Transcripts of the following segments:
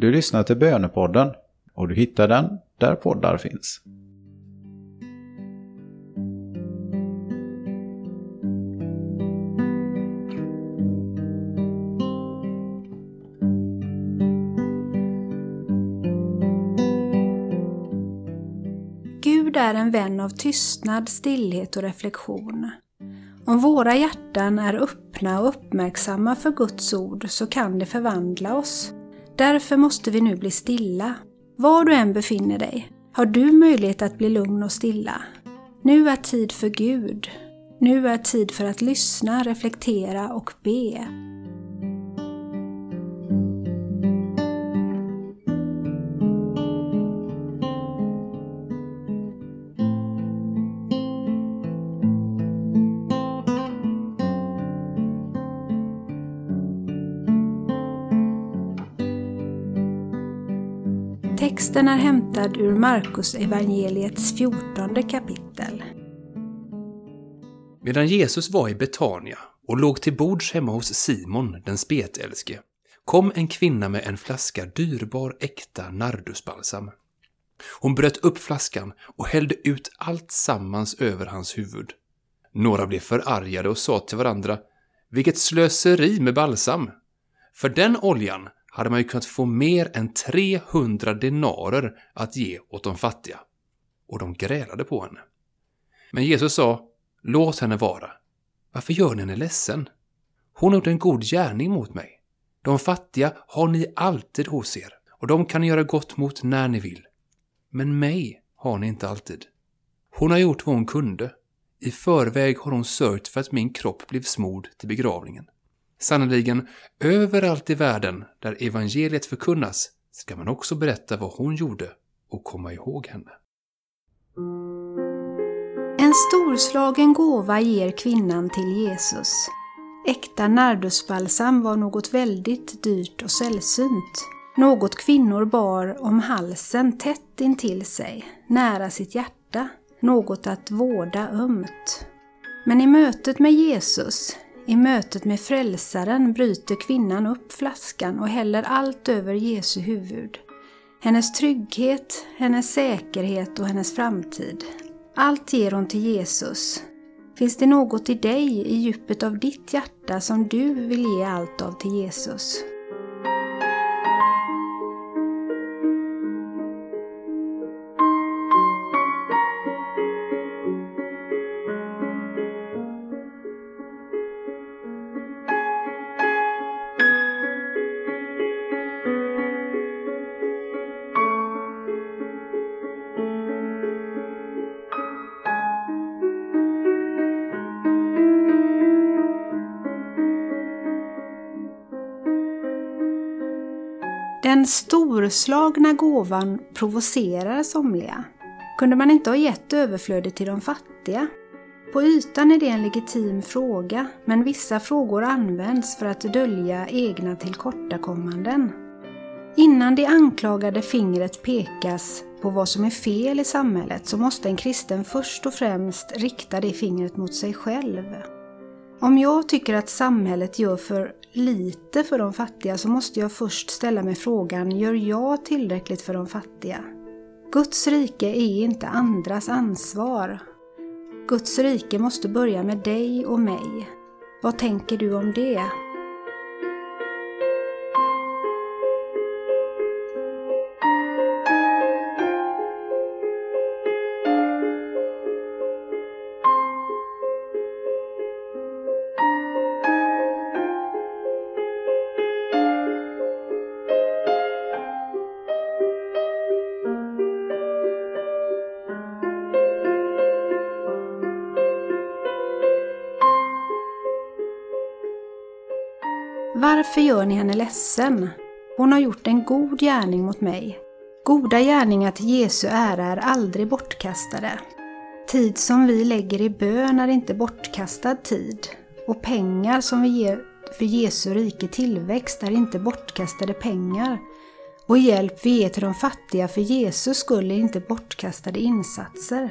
Du lyssnar till Bönepodden och du hittar den där poddar finns. Gud är en vän av tystnad, stillhet och reflektion. Om våra hjärtan är öppna och uppmärksamma för Guds ord så kan det förvandla oss. Därför måste vi nu bli stilla. Var du än befinner dig har du möjlighet att bli lugn och stilla. Nu är tid för Gud. Nu är tid för att lyssna, reflektera och be. Texten är hämtad ur Markus evangeliets 14 kapitel. Medan Jesus var i Betania och låg till bords hemma hos Simon den spetälske kom en kvinna med en flaska dyrbar äkta nardusbalsam. Hon bröt upp flaskan och hällde ut allt sammans över hans huvud. Några blev förargade och sa till varandra ”Vilket slöseri med balsam!” För den oljan hade man ju kunnat få mer än 300 denarer att ge åt de fattiga. Och de grälade på henne. Men Jesus sa, låt henne vara. Varför gör ni henne ledsen? Hon har gjort en god gärning mot mig. De fattiga har ni alltid hos er, och de kan ni göra gott mot när ni vill. Men mig har ni inte alltid. Hon har gjort vad hon kunde. I förväg har hon sörjt för att min kropp blev smord till begravningen. Sannerligen, överallt i världen där evangeliet förkunnas ska man också berätta vad hon gjorde och komma ihåg henne. En storslagen gåva ger kvinnan till Jesus. Äkta nardusbalsam var något väldigt dyrt och sällsynt. Något kvinnor bar om halsen tätt intill sig, nära sitt hjärta. Något att vårda ömt. Men i mötet med Jesus, i mötet med Frälsaren bryter kvinnan upp flaskan och häller allt över Jesu huvud. Hennes trygghet, hennes säkerhet och hennes framtid. Allt ger hon till Jesus. Finns det något i dig, i djupet av ditt hjärta, som du vill ge allt av till Jesus? Den storslagna gåvan provocerar somliga. Kunde man inte ha gett överflödet till de fattiga? På ytan är det en legitim fråga, men vissa frågor används för att dölja egna tillkortakommanden. Innan det anklagade fingret pekas på vad som är fel i samhället så måste en kristen först och främst rikta det fingret mot sig själv. Om jag tycker att samhället gör för lite för de fattiga så måste jag först ställa mig frågan, gör jag tillräckligt för de fattiga? Guds rike är inte andras ansvar. Guds rike måste börja med dig och mig. Vad tänker du om det? Varför gör ni henne ledsen? Hon har gjort en god gärning mot mig. Goda gärningar till Jesu ära är aldrig bortkastade. Tid som vi lägger i bön är inte bortkastad tid. Och pengar som vi ger för Jesu rike tillväxt är inte bortkastade pengar. Och hjälp vi ger till de fattiga för Jesus skull är inte bortkastade insatser.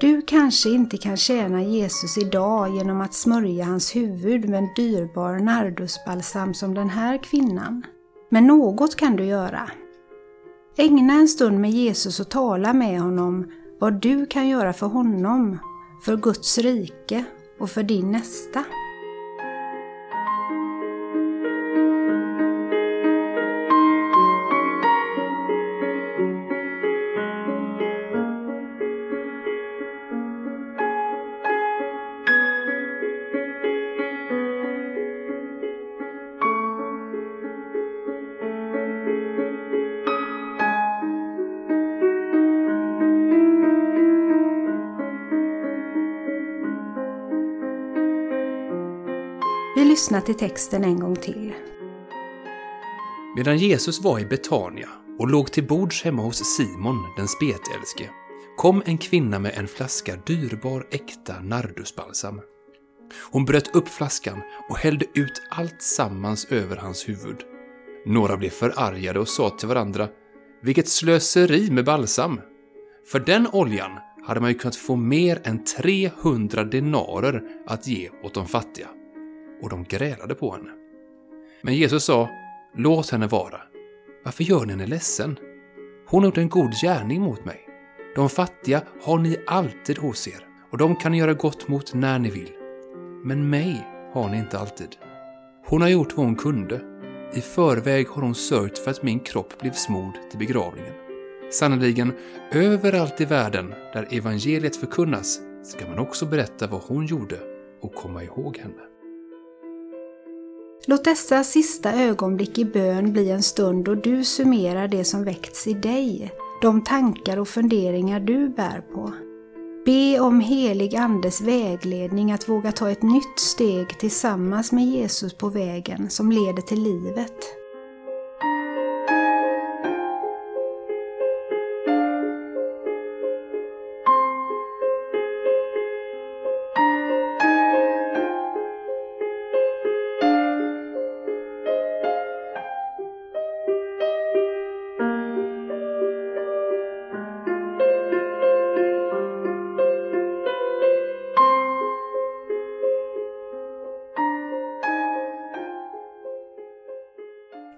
Du kanske inte kan tjäna Jesus idag genom att smörja hans huvud med en dyrbar nardusbalsam som den här kvinnan. Men något kan du göra. Ägna en stund med Jesus och tala med honom vad du kan göra för honom, för Guds rike och för din nästa. Lyssna till texten en gång till. Medan Jesus var i Betania och låg till bords hemma hos Simon, den spetälske, kom en kvinna med en flaska dyrbar äkta nardusbalsam. Hon bröt upp flaskan och hällde ut allt sammans över hans huvud. Några blev förargade och sa till varandra ”Vilket slöseri med balsam!” För den oljan hade man ju kunnat få mer än 300 denarer att ge åt de fattiga. Och de grälade på henne. Men Jesus sa Låt henne vara. Varför gör ni henne ledsen? Hon har gjort en god gärning mot mig. De fattiga har ni alltid hos er och de kan ni göra gott mot när ni vill. Men mig har ni inte alltid. Hon har gjort vad hon kunde. I förväg har hon sörjt för att min kropp blev smord till begravningen. Sannerligen, överallt i världen där evangeliet förkunnas ska man också berätta vad hon gjorde och komma ihåg henne. Låt dessa sista ögonblick i bön bli en stund då du summerar det som väckts i dig, de tankar och funderingar du bär på. Be om helig Andes vägledning att våga ta ett nytt steg tillsammans med Jesus på vägen som leder till livet.